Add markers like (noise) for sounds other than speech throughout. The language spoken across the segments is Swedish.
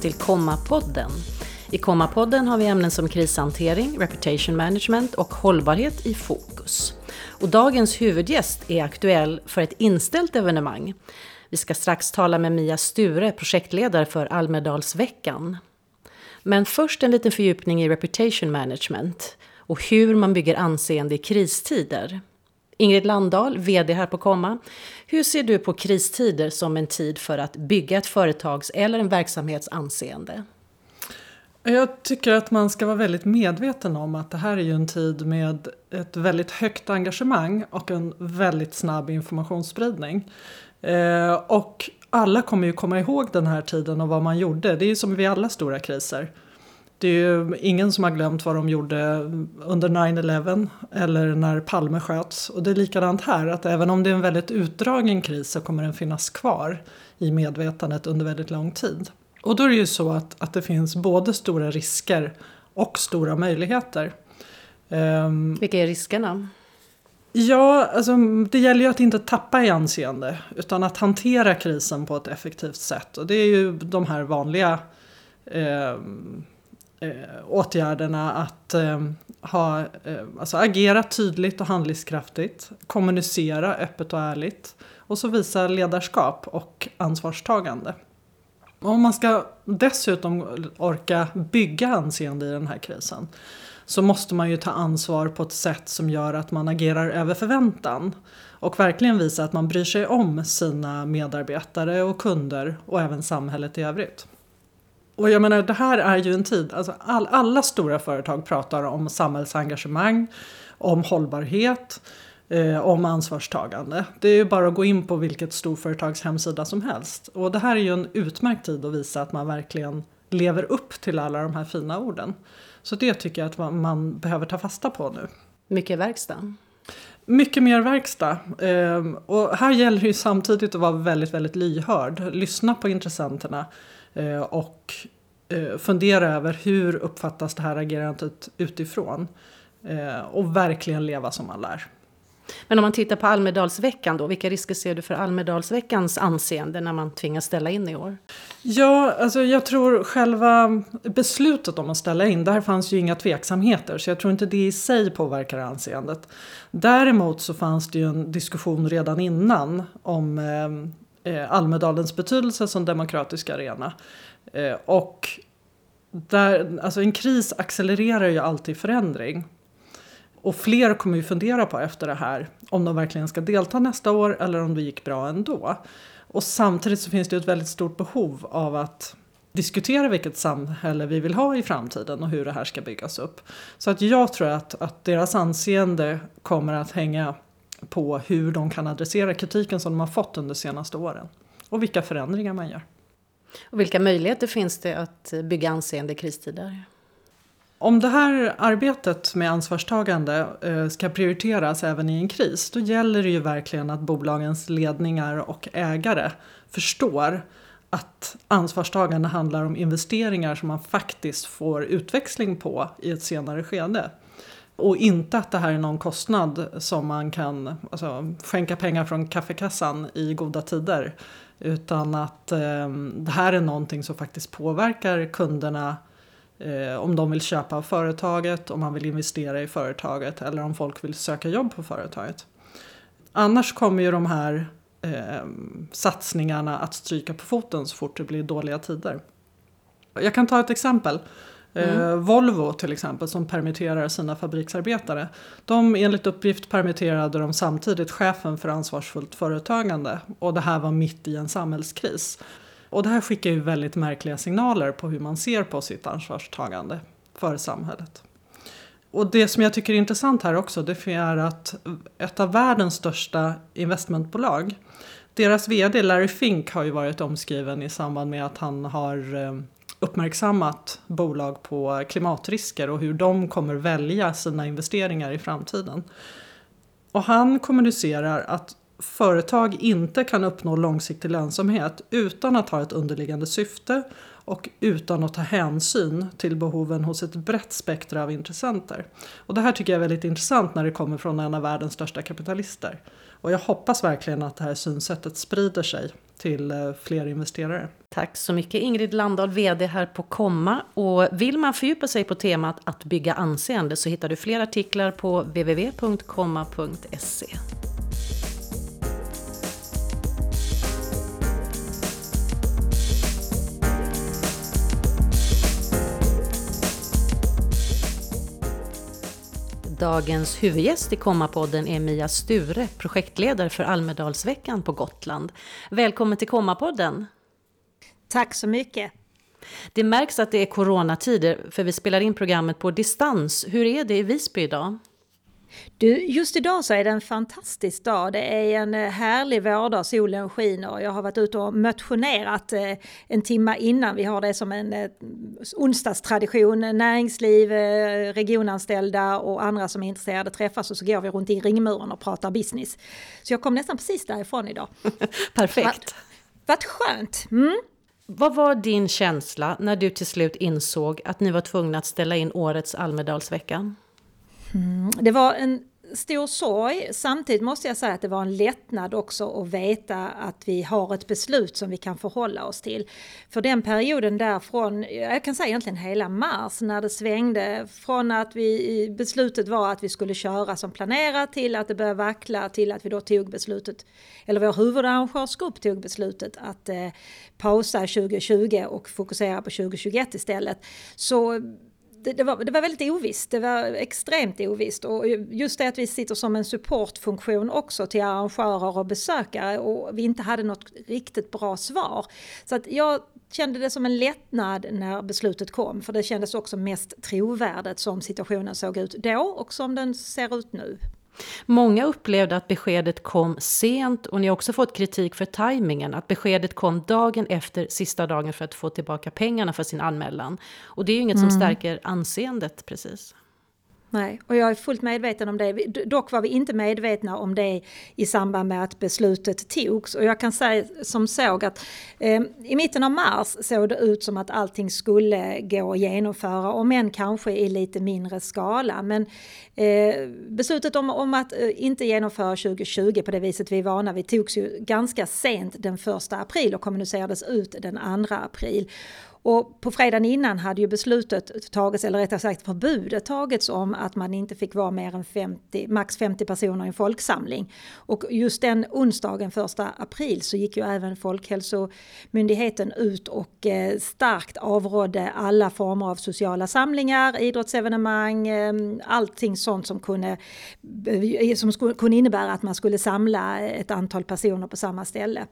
till Komma-podden. I Komma-podden har vi ämnen som krishantering, reputation management och hållbarhet i fokus. Och dagens huvudgäst är aktuell för ett inställt evenemang. Vi ska strax tala med Mia Sture, projektledare för Almedalsveckan. Men först en liten fördjupning i reputation management och hur man bygger anseende i kristider. Ingrid Landahl, VD här på Komma. Hur ser du på kristider som en tid för att bygga ett företags eller en verksamhets anseende? Jag tycker att man ska vara väldigt medveten om att det här är ju en tid med ett väldigt högt engagemang och en väldigt snabb informationsspridning. Eh, och alla kommer ju komma ihåg den här tiden och vad man gjorde. Det är ju som vid alla stora kriser. Det är ju ingen som har glömt vad de gjorde under 9-11 eller när Palme sköts. Och det är likadant här, att även om det är en väldigt utdragen kris så kommer den finnas kvar i medvetandet under väldigt lång tid. Och då är det ju så att, att det finns både stora risker och stora möjligheter. Um, Vilka är riskerna? Ja, alltså, det gäller ju att inte tappa i anseende utan att hantera krisen på ett effektivt sätt. Och det är ju de här vanliga eh, eh, åtgärderna att eh, ha, eh, alltså agera tydligt och handlingskraftigt, kommunicera öppet och ärligt och så visa ledarskap och ansvarstagande. Om man ska dessutom orka bygga anseende i den här krisen så måste man ju ta ansvar på ett sätt som gör att man agerar över förväntan och verkligen visa att man bryr sig om sina medarbetare och kunder och även samhället i övrigt. Och jag menar, det här är ju en tid, alltså all, alla stora företag pratar om samhällsengagemang, om hållbarhet, eh, om ansvarstagande. Det är ju bara att gå in på vilket storföretags hemsida som helst. Och det här är ju en utmärkt tid att visa att man verkligen lever upp till alla de här fina orden. Så det tycker jag att man, man behöver ta fasta på nu. Mycket verkstad. Mycket mer verkstad. Eh, och här gäller det ju samtidigt att vara väldigt, väldigt lyhörd. Lyssna på intressenterna och eh, fundera över hur uppfattas det här agerandet utifrån. Eh, och verkligen leva som man lär. Men om man tittar på Almedalsveckan då, vilka risker ser du för Almedalsveckans anseende när man tvingas ställa in i år? Ja, alltså jag tror själva beslutet om att ställa in, där fanns ju inga tveksamheter så jag tror inte det i sig påverkar anseendet. Däremot så fanns det ju en diskussion redan innan om eh, eh Eh, Almedalens betydelse som demokratisk arena. Eh, och där, alltså en kris accelererar ju alltid förändring. Och fler kommer ju fundera på efter det här om de verkligen ska delta nästa år eller om det gick bra ändå. Och samtidigt så finns det ett väldigt stort behov av att diskutera vilket samhälle vi vill ha i framtiden och hur det här ska byggas upp. Så att jag tror att, att deras anseende kommer att hänga på hur de kan adressera kritiken som de har fått under de senaste åren och vilka förändringar man gör. Och vilka möjligheter finns det att bygga anseende i kristider? Om det här arbetet med ansvarstagande eh, ska prioriteras även i en kris då gäller det ju verkligen att bolagens ledningar och ägare förstår att ansvarstagande handlar om investeringar som man faktiskt får utväxling på i ett senare skede. Och inte att det här är någon kostnad som man kan alltså, skänka pengar från kaffekassan i goda tider. Utan att eh, det här är någonting som faktiskt påverkar kunderna Eh, om de vill köpa av företaget, om man vill investera i företaget eller om folk vill söka jobb på företaget. Annars kommer ju de här eh, satsningarna att stryka på foten så fort det blir dåliga tider. Jag kan ta ett exempel. Eh, mm. Volvo till exempel som permitterar sina fabriksarbetare. De enligt uppgift permitterade de samtidigt chefen för ansvarsfullt företagande och det här var mitt i en samhällskris. Och det här skickar ju väldigt märkliga signaler på hur man ser på sitt ansvarstagande för samhället. Och det som jag tycker är intressant här också det är att ett av världens största investmentbolag deras vd Larry Fink har ju varit omskriven i samband med att han har eh, uppmärksammat bolag på klimatrisker och hur de kommer välja sina investeringar i framtiden. Och han kommunicerar att företag inte kan uppnå långsiktig lönsamhet utan att ha ett underliggande syfte och utan att ta hänsyn till behoven hos ett brett spektra av intressenter. Och det här tycker jag är väldigt intressant när det kommer från en av världens största kapitalister. Och jag hoppas verkligen att det här synsättet sprider sig till eh, fler investerare. Tack så mycket Ingrid Landahl, VD här på Komma. Och vill man fördjupa sig på temat att bygga anseende så hittar du fler artiklar på www.komma.se. Dagens huvudgäst i Kommapodden är Mia Sture, projektledare för Almedalsveckan på Gotland. Välkommen till Kommapodden! Tack så mycket! Det märks att det är coronatider, för vi spelar in programmet på distans. Hur är det i Visby idag? Du, just idag så är det en fantastisk dag. Det är en eh, härlig vårdag, solen skiner. Jag har varit ute och motionerat eh, en timme innan. Vi har det som en eh, onsdagstradition. Näringsliv, regionanställda och andra som är intresserade träffas och så går vi runt i ringmuren och pratar business. Så jag kom nästan precis därifrån idag. (laughs) Perfekt! Vad skönt! Mm. Vad var din känsla när du till slut insåg att ni var tvungna att ställa in årets Almedalsvecka? Mm, det var en stor sorg. Samtidigt måste jag säga att det var en lättnad också att veta att vi har ett beslut som vi kan förhålla oss till. För den perioden därifrån, jag kan säga egentligen hela mars, när det svängde från att vi, beslutet var att vi skulle köra som planerat till att det började vackla till att vi då tog beslutet, eller vår huvudarrangörsgrupp tog beslutet att eh, pausa 2020 och fokusera på 2021 istället. Så det, det, var, det var väldigt ovisst, det var extremt ovisst och just det att vi sitter som en supportfunktion också till arrangörer och besökare och vi inte hade något riktigt bra svar. Så att jag kände det som en lättnad när beslutet kom för det kändes också mest trovärdigt som situationen såg ut då och som den ser ut nu. Många upplevde att beskedet kom sent och ni har också fått kritik för tajmingen. Att beskedet kom dagen efter sista dagen för att få tillbaka pengarna för sin anmälan. Och det är ju inget mm. som stärker anseendet precis. Nej, och jag är fullt medveten om det. Dock var vi inte medvetna om det i samband med att beslutet togs. Och jag kan säga som såg att eh, i mitten av mars såg det ut som att allting skulle gå att genomföra, om än kanske i lite mindre skala. Men eh, beslutet om, om att eh, inte genomföra 2020 på det viset vi är vana vid togs ju ganska sent den första april och kommunicerades ut den andra april. Och på fredagen innan hade ju beslutet tagits, eller rättare sagt förbudet tagits om att man inte fick vara mer än 50, max 50 personer i en folksamling. Och just den onsdagen, första april, så gick ju även Folkhälsomyndigheten ut och eh, starkt avrådde alla former av sociala samlingar, idrottsevenemang, eh, allting sånt som kunde, eh, som kunde innebära att man skulle samla ett antal personer på samma ställe.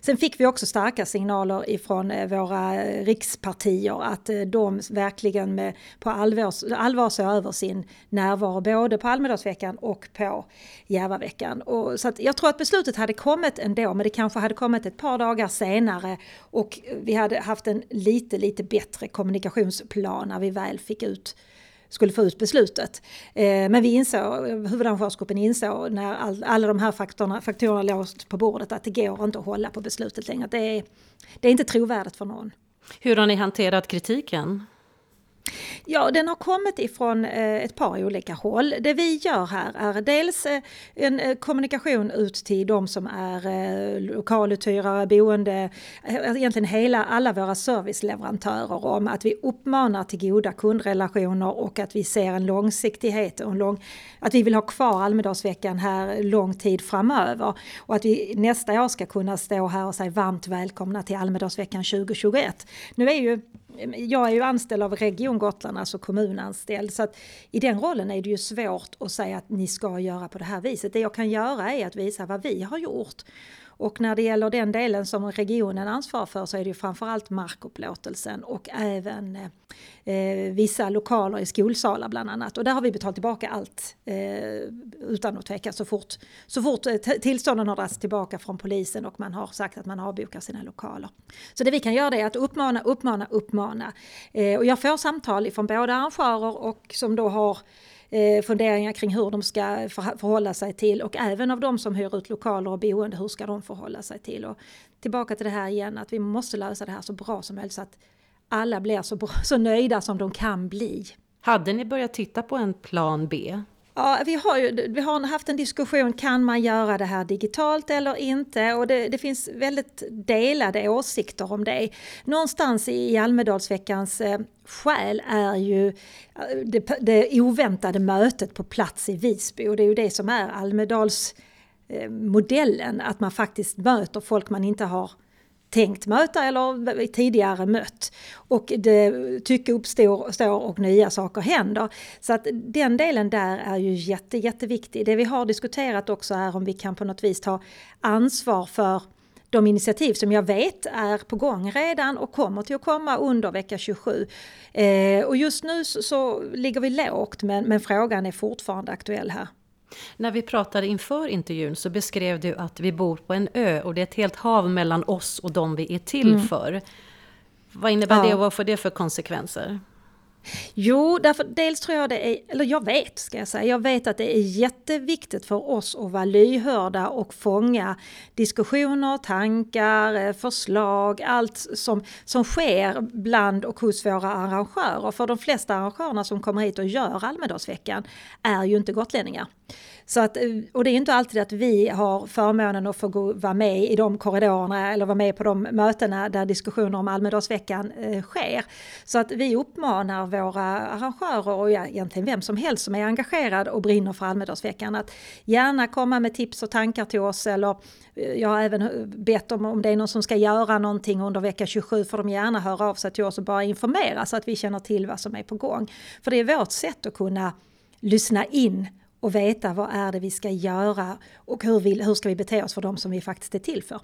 Sen fick vi också starka signaler ifrån våra riks rikspartier att eh, de verkligen med, på allvar, allvar såg över sin närvaro både på Almedalsveckan och på Järvaveckan. Och, så jag tror att beslutet hade kommit ändå men det kanske hade kommit ett par dagar senare och eh, vi hade haft en lite, lite bättre kommunikationsplan när vi väl fick ut skulle få ut beslutet. Eh, men vi insåg, huvudarrangörsgruppen insåg när all, alla de här faktorerna, faktorerna låg på bordet att det går inte att hålla på beslutet längre. Det är, det är inte trovärdigt för någon. Hur har ni hanterat kritiken? Ja, den har kommit ifrån eh, ett par olika håll. Det vi gör här är dels eh, en eh, kommunikation ut till de som är lokaluthyrare, boende, alltså egentligen hela, alla våra serviceleverantörer om att vi uppmanar till goda kundrelationer och att vi ser en långsiktighet och en lång, att vi vill ha kvar Almedalsveckan här lång tid framöver och att vi nästa år ska kunna stå här och säga varmt välkomna till Almedalsveckan 2021. Nu är ju jag är ju anställd av Region Gotland, alltså kommunanställd, så att i den rollen är det ju svårt att säga att ni ska göra på det här viset. Det jag kan göra är att visa vad vi har gjort. Och när det gäller den delen som regionen ansvarar för så är det ju framförallt markupplåtelsen och även eh, vissa lokaler i skolsalar bland annat. Och där har vi betalat tillbaka allt eh, utan att tveka så fort, så fort eh, tillstånden har dragits tillbaka från polisen och man har sagt att man avbokar sina lokaler. Så det vi kan göra är att uppmana, uppmana, uppmana. Eh, och jag får samtal från både arrangörer och som då har eh, funderingar kring hur de ska förhålla sig till och även av de som hyr ut lokaler och boende, hur ska de förhålla sig till? Och tillbaka till det här igen, att vi måste lösa det här så bra som möjligt så att alla blir så, bra, så nöjda som de kan bli. Hade ni börjat titta på en plan B? Ja, vi har ju vi har haft en diskussion, kan man göra det här digitalt eller inte? Och det, det finns väldigt delade åsikter om det. Någonstans i Almedalsveckans eh, själ är ju eh, det, det oväntade mötet på plats i Visby och det är ju det som är Almedalsmodellen, eh, att man faktiskt möter folk man inte har tänkt möta eller tidigare mött. Och det, tycke uppstår och nya saker händer. Så att den delen där är ju jätte, jätteviktig. Det vi har diskuterat också är om vi kan på något vis ta ansvar för de initiativ som jag vet är på gång redan och kommer till att komma under vecka 27. Eh, och just nu så, så ligger vi lågt men, men frågan är fortfarande aktuell här. När vi pratade inför intervjun så beskrev du att vi bor på en ö och det är ett helt hav mellan oss och de vi är till mm. för. Vad innebär ja. det och vad får det för konsekvenser? Jo, därför dels tror jag det är, eller jag vet ska jag säga, jag vet att det är jätteviktigt för oss att vara lyhörda och fånga diskussioner, tankar, eh, förslag, allt som, som sker bland och hos våra arrangörer. För de flesta arrangörerna som kommer hit och gör Almedalsveckan är ju inte gotlänningar. Så att, eh, och det är inte alltid att vi har förmånen att få gå, vara med i de korridorerna eller vara med på de mötena där diskussioner om Almedalsveckan eh, sker. Så att vi uppmanar våra arrangörer och egentligen vem som helst som är engagerad och brinner för Almedalsveckan att gärna komma med tips och tankar till oss eller eh, jag har även eh, bett om om det är någon som ska göra någonting under vecka 27 får de gärna höra av sig till oss och bara informera så att vi känner till vad som är på gång. För det är vårt sätt att kunna lyssna in och veta vad är det vi ska göra och hur, vi, hur ska vi bete oss för de som vi faktiskt är till för.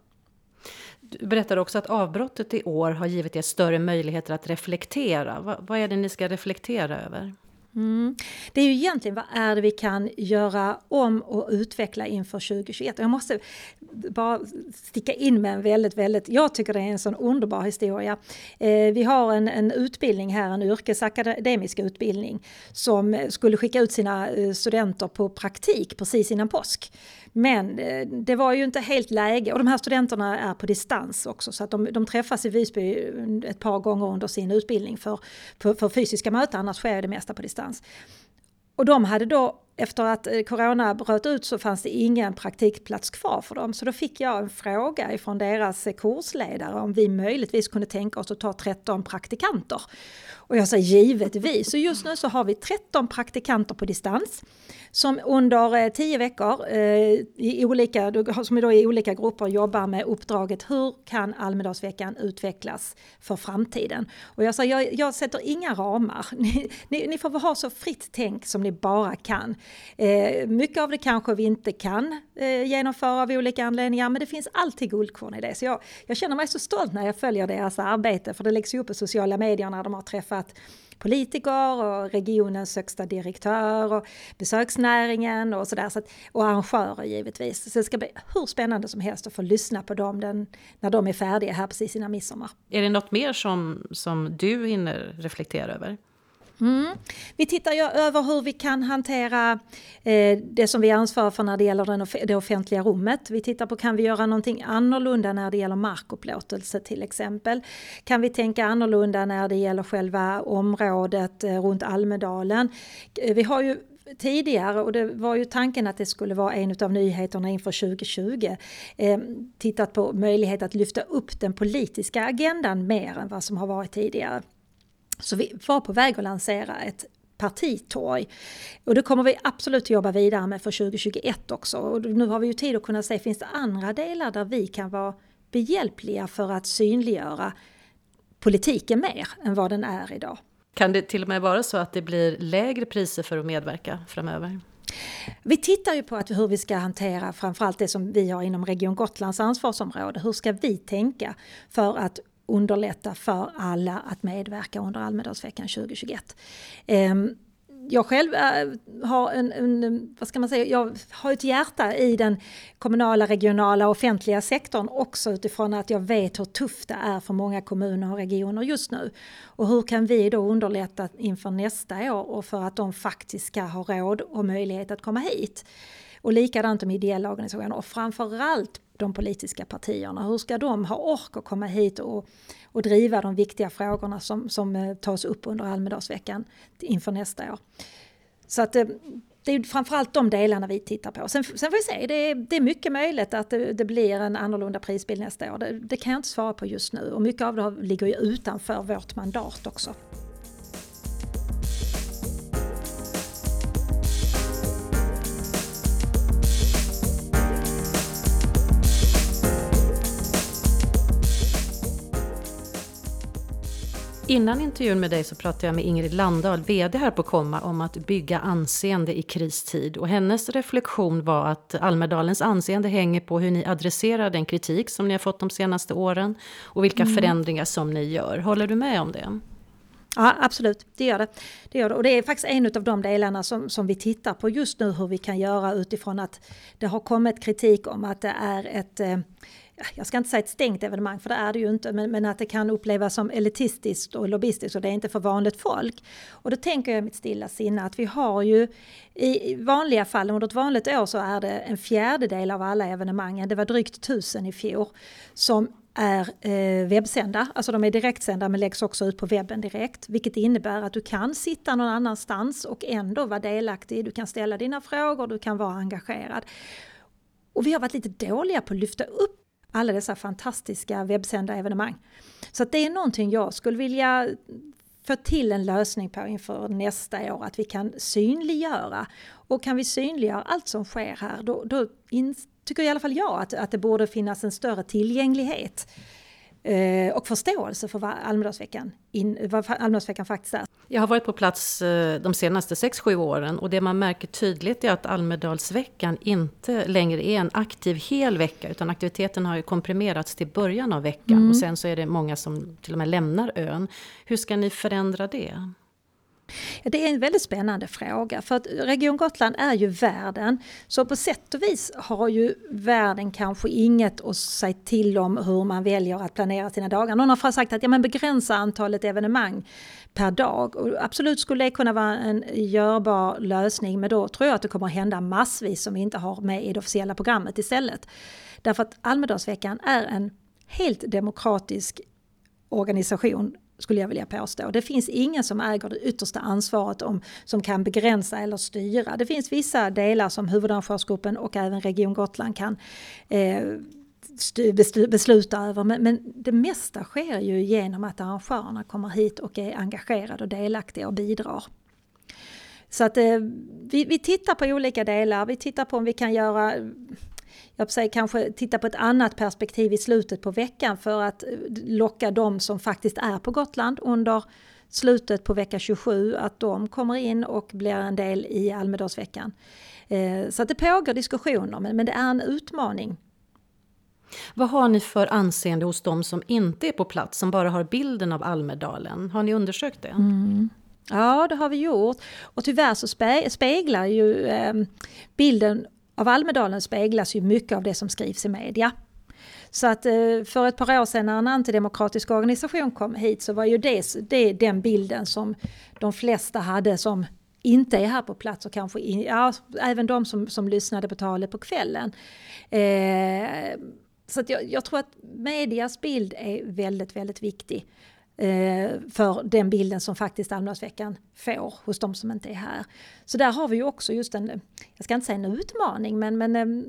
Du berättade också att avbrottet i år har givit er större möjligheter att reflektera. Vad, vad är det ni ska reflektera över? Mm. Det är ju egentligen vad är det vi kan göra om och utveckla inför 2021. Jag måste bara sticka in med en väldigt, väldigt, jag tycker det är en sån underbar historia. Eh, vi har en, en utbildning här, en yrkesakademisk utbildning som skulle skicka ut sina eh, studenter på praktik precis innan påsk. Men eh, det var ju inte helt läge och de här studenterna är på distans också så att de, de träffas i Visby ett par gånger under sin utbildning för, för, för fysiska möten, annars sker det mesta på distans. Och de hade då, efter att eh, corona bröt ut så fanns det ingen praktikplats kvar för dem. Så då fick jag en fråga ifrån deras eh, kursledare om vi möjligtvis kunde tänka oss att ta 13 praktikanter. Och jag sa givetvis. Så just nu så har vi 13 praktikanter på distans som under eh, 10 veckor eh, i olika, som då i olika grupper jobbar med uppdraget hur kan Almedalsveckan utvecklas för framtiden? Och jag sa jag, jag sätter inga ramar. Ni, ni, ni, får ha så fritt tänk som ni bara kan. Eh, mycket av det kanske vi inte kan eh, genomföra av olika anledningar men det finns alltid guldkorn i det. Så jag, jag känner mig så stolt när jag följer deras arbete för det läggs ju upp på sociala medier när de har träffat politiker och regionens högsta direktör och besöksnäringen och sådär. Så och arrangörer givetvis. Så det ska bli hur spännande som helst att få lyssna på dem den, när de är färdiga här precis innan midsommar. Är det något mer som, som du hinner reflektera över? Mm. Vi tittar ju över hur vi kan hantera eh, det som vi ansvarar för när det gäller den, det offentliga rummet. Vi tittar på kan vi göra någonting annorlunda när det gäller markupplåtelse till exempel. Kan vi tänka annorlunda när det gäller själva området eh, runt Almedalen. Eh, vi har ju tidigare och det var ju tanken att det skulle vara en av nyheterna inför 2020 eh, tittat på möjlighet att lyfta upp den politiska agendan mer än vad som har varit tidigare. Så vi var på väg att lansera ett partitorg. Och det kommer vi absolut att jobba vidare med för 2021 också. Och nu har vi ju tid att kunna se, finns det andra delar där vi kan vara behjälpliga för att synliggöra politiken mer än vad den är idag. Kan det till och med vara så att det blir lägre priser för att medverka framöver? Vi tittar ju på att hur vi ska hantera framförallt det som vi har inom Region Gotlands ansvarsområde. Hur ska vi tänka för att underlätta för alla att medverka under Almedalsveckan 2021. Ehm, jag själv eh, har en, en, vad ska man säga, jag har ett hjärta i den kommunala, regionala, offentliga sektorn också utifrån att jag vet hur tufft det är för många kommuner och regioner just nu. Och hur kan vi då underlätta inför nästa år och för att de faktiskt ska ha råd och möjlighet att komma hit. Och likadant de ideella organisationerna och framförallt de politiska partierna. Hur ska de ha ork att komma hit och, och driva de viktiga frågorna som, som eh, tas upp under Almedalsveckan inför nästa år? Så att eh, det är framförallt de delarna vi tittar på. Sen, sen får vi se, det är, det är mycket möjligt att det, det, blir en annorlunda prisbild nästa år. Det, det, kan jag inte svara på just nu och mycket av det ligger ju utanför vårt mandat också. Innan intervjun med dig så pratade jag med Ingrid Landahl, VD här på Komma, om att bygga anseende i kristid. Och hennes reflektion var att Almedalens anseende hänger på hur ni adresserar den kritik som ni har fått de senaste åren och vilka mm. förändringar som ni gör. Håller du med om det? Ja absolut, det gör det. det gör det. Och det är faktiskt en av de delarna som, som vi tittar på just nu hur vi kan göra utifrån att det har kommit kritik om att det är ett eh, jag ska inte säga ett stängt evenemang för det är det ju inte, men, men, att det kan upplevas som elitistiskt och lobbyistiskt och det är inte för vanligt folk. Och då tänker jag i mitt stilla sinne att vi har ju i vanliga fall, under ett vanligt år så är det en fjärdedel av alla evenemangen, det var drygt tusen i fjol, som är eh, webbsända, alltså de är direktsända men läggs också ut på webben direkt. Vilket innebär att du kan sitta någon annanstans och ändå vara delaktig. Du kan ställa dina frågor, du kan vara engagerad. Och vi har varit lite dåliga på att lyfta upp alla dessa fantastiska webbsända evenemang. Så det är någonting jag skulle vilja få till en lösning på inför nästa år, att vi kan synliggöra. Och kan vi synliggöra allt som sker här, då, då in, tycker i alla fall jag att, att det borde finnas en större tillgänglighet eh, och förståelse för vad Almedalsveckan, in, vad Almedalsveckan faktiskt är. Jag har varit på plats eh, de senaste 6-7 åren och det man märker tydligt är att Almedalsveckan inte längre är en aktiv hel vecka utan aktiviteten har ju komprimerats till början av veckan mm. och sen så är det många som till och med lämnar ön. Hur ska ni förändra det? Ja, det är en väldigt spännande fråga för att Region Gotland är ju världen. Så på sätt och vis har ju världen kanske inget att säga till om hur man väljer att planera sina dagar. Någon har sagt att ja, men begränsa antalet evenemang per dag. Och absolut skulle det kunna vara en görbar lösning men då tror jag att det kommer att hända massvis som vi inte har med i det officiella programmet istället. Därför att Almedalsveckan är en helt demokratisk organisation skulle jag vilja påstå. Det finns ingen som äger det yttersta ansvaret om, som kan begränsa eller styra. Det finns vissa delar som huvudarrangörsgruppen och även Region Gotland kan eh, besluta över. Men, men, det mesta sker ju genom att arrangörerna kommer hit och är engagerade och delaktiga och bidrar. Så att eh, vi, vi tittar på olika delar. Vi tittar på om vi kan göra jag säger kanske titta på ett annat perspektiv i slutet på veckan för att eh, locka de som faktiskt är på Gotland under slutet på vecka 27, att de kommer in och blir en del i Almedalsveckan. Eh, så att det pågår diskussioner, men det är en utmaning. Vad har ni för anseende hos de som inte är på plats, som bara har bilden av Almedalen? Har ni undersökt det? Mm. Ja, det har vi gjort. Och tyvärr så speglar ju eh, bilden av Almedalen speglas ju mycket av det som skrivs i media. Så att eh, för ett par år sedan när en antidemokratisk organisation kom hit så var ju det, det den bilden som de flesta hade som inte är här på plats och kanske in, ja, även de som, som lyssnade på talet på kvällen. Eh, så att jag, jag, tror att medias bild är väldigt, väldigt viktig Eh, för den bilden som faktiskt Almedalsveckan får hos de som inte är här. Så där har vi ju också just en, jag ska inte säga en utmaning, men, men en,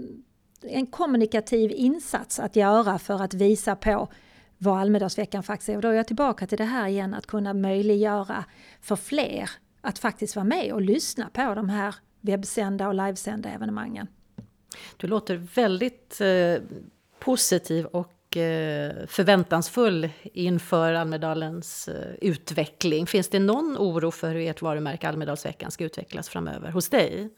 eh, en kommunikativ insats att göra för att visa på vad Almedalsveckan faktiskt är. Och då är jag tillbaka till det här igen, att kunna möjliggöra för fler att faktiskt vara med och lyssna på de här webbsända och livesända evenemangen. Du låter väldigt eh, positiv och Eh, förväntansfull inför Almedalens eh, utveckling. Finns det någon oro för hur ert varumärke Almedalsveckan ska utvecklas framöver hos dig?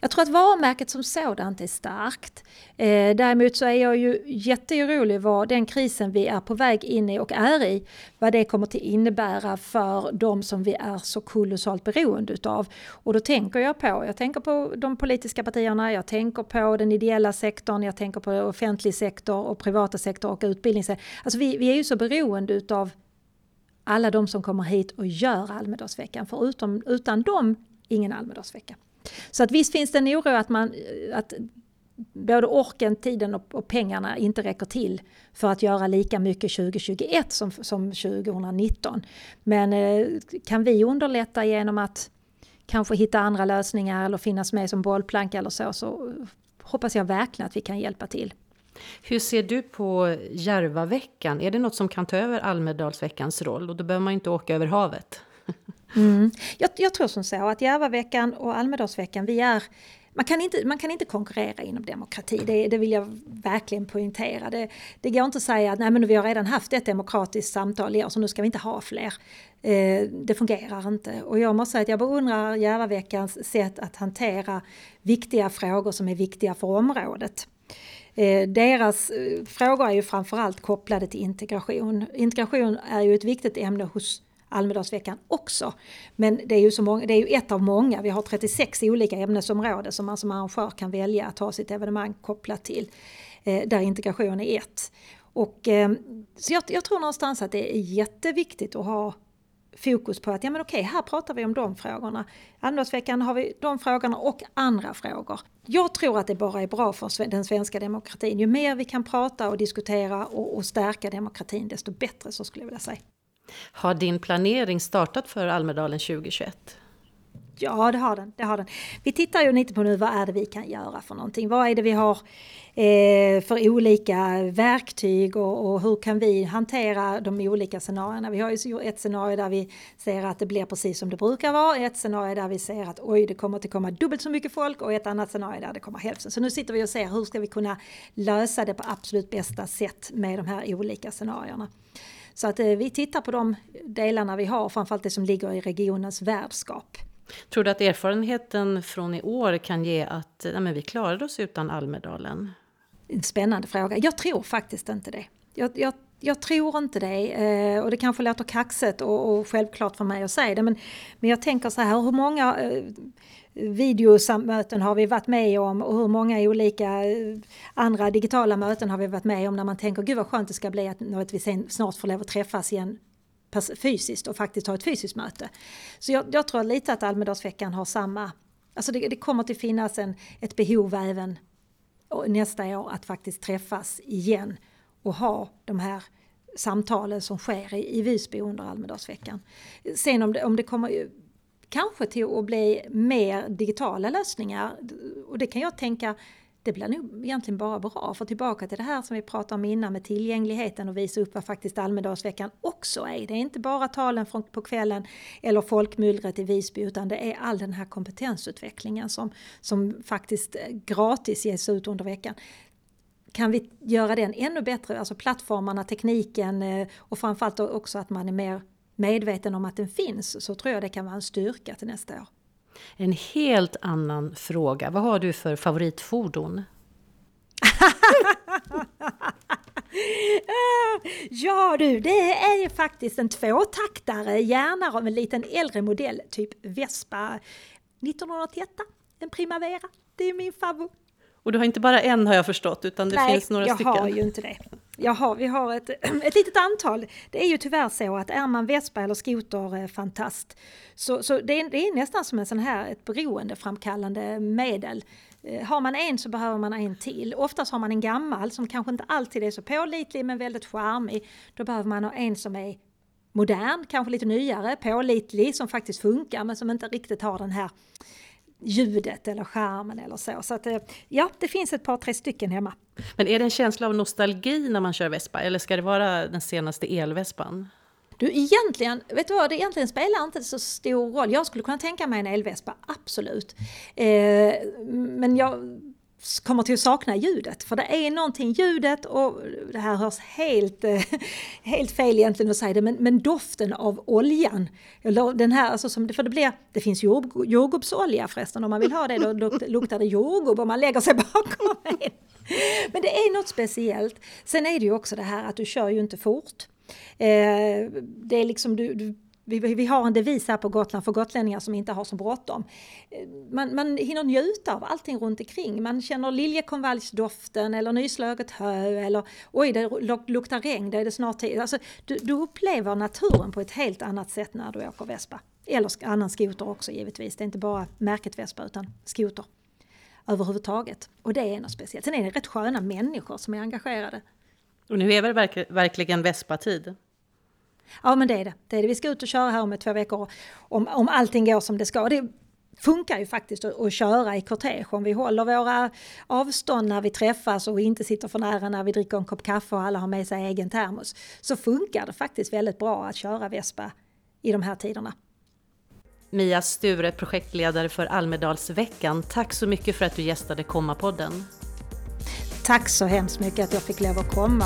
Jag tror att varumärket som sådant är starkt. Eh, däremot så är jag ju jätteorolig vad den krisen vi är på väg in i och är i, vad det kommer att innebära för de som vi är så kolossalt beroende utav. Och då tänker jag på, jag tänker på de politiska partierna, jag tänker på den ideella sektorn, jag tänker på offentlig sektor och privata sektor och utbildningssektor. Alltså vi, vi är ju så beroende utav alla de som kommer hit och gör Almedalsveckan, för utom, utan dem ingen Almedalsvecka. Så att visst finns det en oro att, man, att både orken, tiden och, och, pengarna inte räcker till för att göra lika mycket 2021 som, som 2019. Men eh, kan vi underlätta genom att kanske hitta andra lösningar eller finnas med som bollplank eller så, så hoppas jag verkligen att vi kan hjälpa till. Hur ser du på Järvaveckan? Är det något som kan ta över Almedalsveckans roll? Och då behöver man inte åka över havet. Mm. Jag, jag, tror som så att Järvaveckan och Almedalsveckan, vi är man kan, inte, man kan inte konkurrera inom demokrati, det, det vill jag verkligen poängtera. Det, det går inte att säga att Nej, men vi har redan haft ett demokratiskt samtal i år så nu ska vi inte ha fler. Eh, det fungerar inte. Och jag måste säga att jag beundrar Järvaveckans sätt att hantera viktiga frågor som är viktiga för området. Eh, deras eh, frågor är ju framförallt kopplade till integration. Integration är ju ett viktigt ämne hos Almedalsveckan också. Men det är, ju så många, det är ju ett av många, vi har 36 olika ämnesområden som man som arrangör kan välja att ha sitt evenemang kopplat till. Eh, där integration är ett. Och, eh, så jag, jag, tror någonstans att det är jätteviktigt att ha fokus på att ja men okej, här pratar vi om de frågorna. Almedalsveckan har vi de frågorna och andra frågor. Jag tror att det bara är bra för den svenska demokratin. Ju mer vi kan prata och diskutera och, och stärka demokratin desto bättre så skulle jag vilja säga. Har din planering startat för Almedalen 2021? Ja, det har den. Det har den. Vi tittar ju lite på nu vad är det vi kan göra för någonting. Vad är det vi har eh, för olika verktyg och, och, hur kan vi hantera de olika scenarierna. Vi har ju ett scenario där vi ser att det blir precis som det brukar vara. Ett scenario där vi ser att oj, det kommer att komma dubbelt så mycket folk och ett annat scenario där det kommer hälften. Så nu sitter vi och ser hur ska vi kunna lösa det på absolut bästa sätt med de här olika scenarierna. Så att eh, vi tittar på de delarna vi har, framförallt det som ligger i regionens värdskap. Tror du att erfarenheten från i år kan ge att nej, vi klarade oss utan Almedalen? En spännande fråga. Jag tror faktiskt inte det. Jag, jag, jag tror inte det. Eh, och det kanske låter kaxigt och, och, självklart för mig att säga det. Men, men jag tänker så här, hur många eh, har vi varit med om och hur många olika eh, andra digitala möten har vi varit med om när man tänker gud vad skönt det ska bli att, att vi sen snart får lov att träffas igen fysiskt och faktiskt ha ett fysiskt möte. Så jag, jag tror lite att Almedalsveckan har samma, alltså det, det kommer att finnas en, ett behov även nästa år att faktiskt träffas igen och ha de här samtalen som sker i, i Visby under Almedalsveckan. Sen om det, om det kommer kanske till att bli mer digitala lösningar och det kan jag tänka det blir nog egentligen bara bra. För tillbaka till det här som vi pratade om innan med tillgängligheten och visa upp vad faktiskt Almedalsveckan också är. Det är inte bara talen från, på kvällen eller folkmullret i Visby utan det är all den här kompetensutvecklingen som, som faktiskt eh, gratis ges ut under veckan. Kan vi göra den ännu bättre, alltså plattformarna, tekniken eh, och framförallt också att man är mer medveten om att den finns så tror jag det kan vara en styrka till nästa år. En helt annan fråga. Vad har du för favoritfordon? (laughs) ja du, det är ju faktiskt en tvåtaktare, gärna av en liten äldre modell, typ Vespa 1981, en Primavera. Det är min favorit. Och du har inte bara en har jag förstått, utan det Nej, finns några stycken? Nej, jag har ju inte det. Jaha, vi har ett, (clears throat) ett litet antal. Det är ju tyvärr så att är man vespa eller skoterfantast eh, så, så det, är, det är nästan som en sån här, ett beroendeframkallande medel. Eh, har man en så behöver man en till. Oftast har man en gammal som kanske inte alltid är så pålitlig men väldigt charmig. Då behöver man ha en som är modern, kanske lite nyare, pålitlig, som faktiskt funkar men som inte riktigt har den här ljudet eller skärmen eller så. Så att, eh, ja, det finns ett par, tre stycken hemma. Men är det en känsla av nostalgi när man kör Vespa eller ska det vara den senaste elvespan? Du egentligen, vet du vad, det egentligen spelar inte så stor roll. Jag skulle kunna tänka mig en elvespa, absolut. Eh, men jag kommer till att sakna ljudet. För det är någonting, ljudet och det här hörs helt, eh, helt fel egentligen att säga det, men, men doften av oljan. Den här, alltså som, för det, blir, det finns jord, jordgubbsolja förresten, om man vill ha det då luktar det jordgubb om man lägger sig (laughs) bakom en. Men det är något speciellt. Sen är det ju också det här att du kör ju inte fort. Eh, det är liksom du, du vi, vi, har en devis här på Gotland för gotlänningar som inte har så bråttom. Eh, man, man hinner njuta av allting runt omkring. Man känner liljekonvaljsdoften eller nyslaget hö eller oj, det luktar regn, det är det snart tid. Alltså, du, du upplever naturen på ett helt annat sätt när du åker vespa. Eller annan skoter också givetvis. Det är inte bara märket vespa utan skoter överhuvudtaget. Och det är något speciellt. Sen är det rätt sköna människor som är engagerade. Och nu är det verk verkligen Vespa-tid? Ja men det är det. det är det. Vi ska ut och köra här om två veckor om, om allting går som det ska. Det, funkar ju faktiskt att, att köra i kortege. Om vi håller våra avstånd när vi träffas och inte sitter för nära när vi dricker en kopp kaffe och alla har med sig egen termos. Så funkar det faktiskt väldigt bra att köra Vespa i de här tiderna. Mia Sture, projektledare för Almedalsveckan. Tack så mycket för att du gästade Komma-podden. Tack så hemskt mycket att jag fick lov att komma.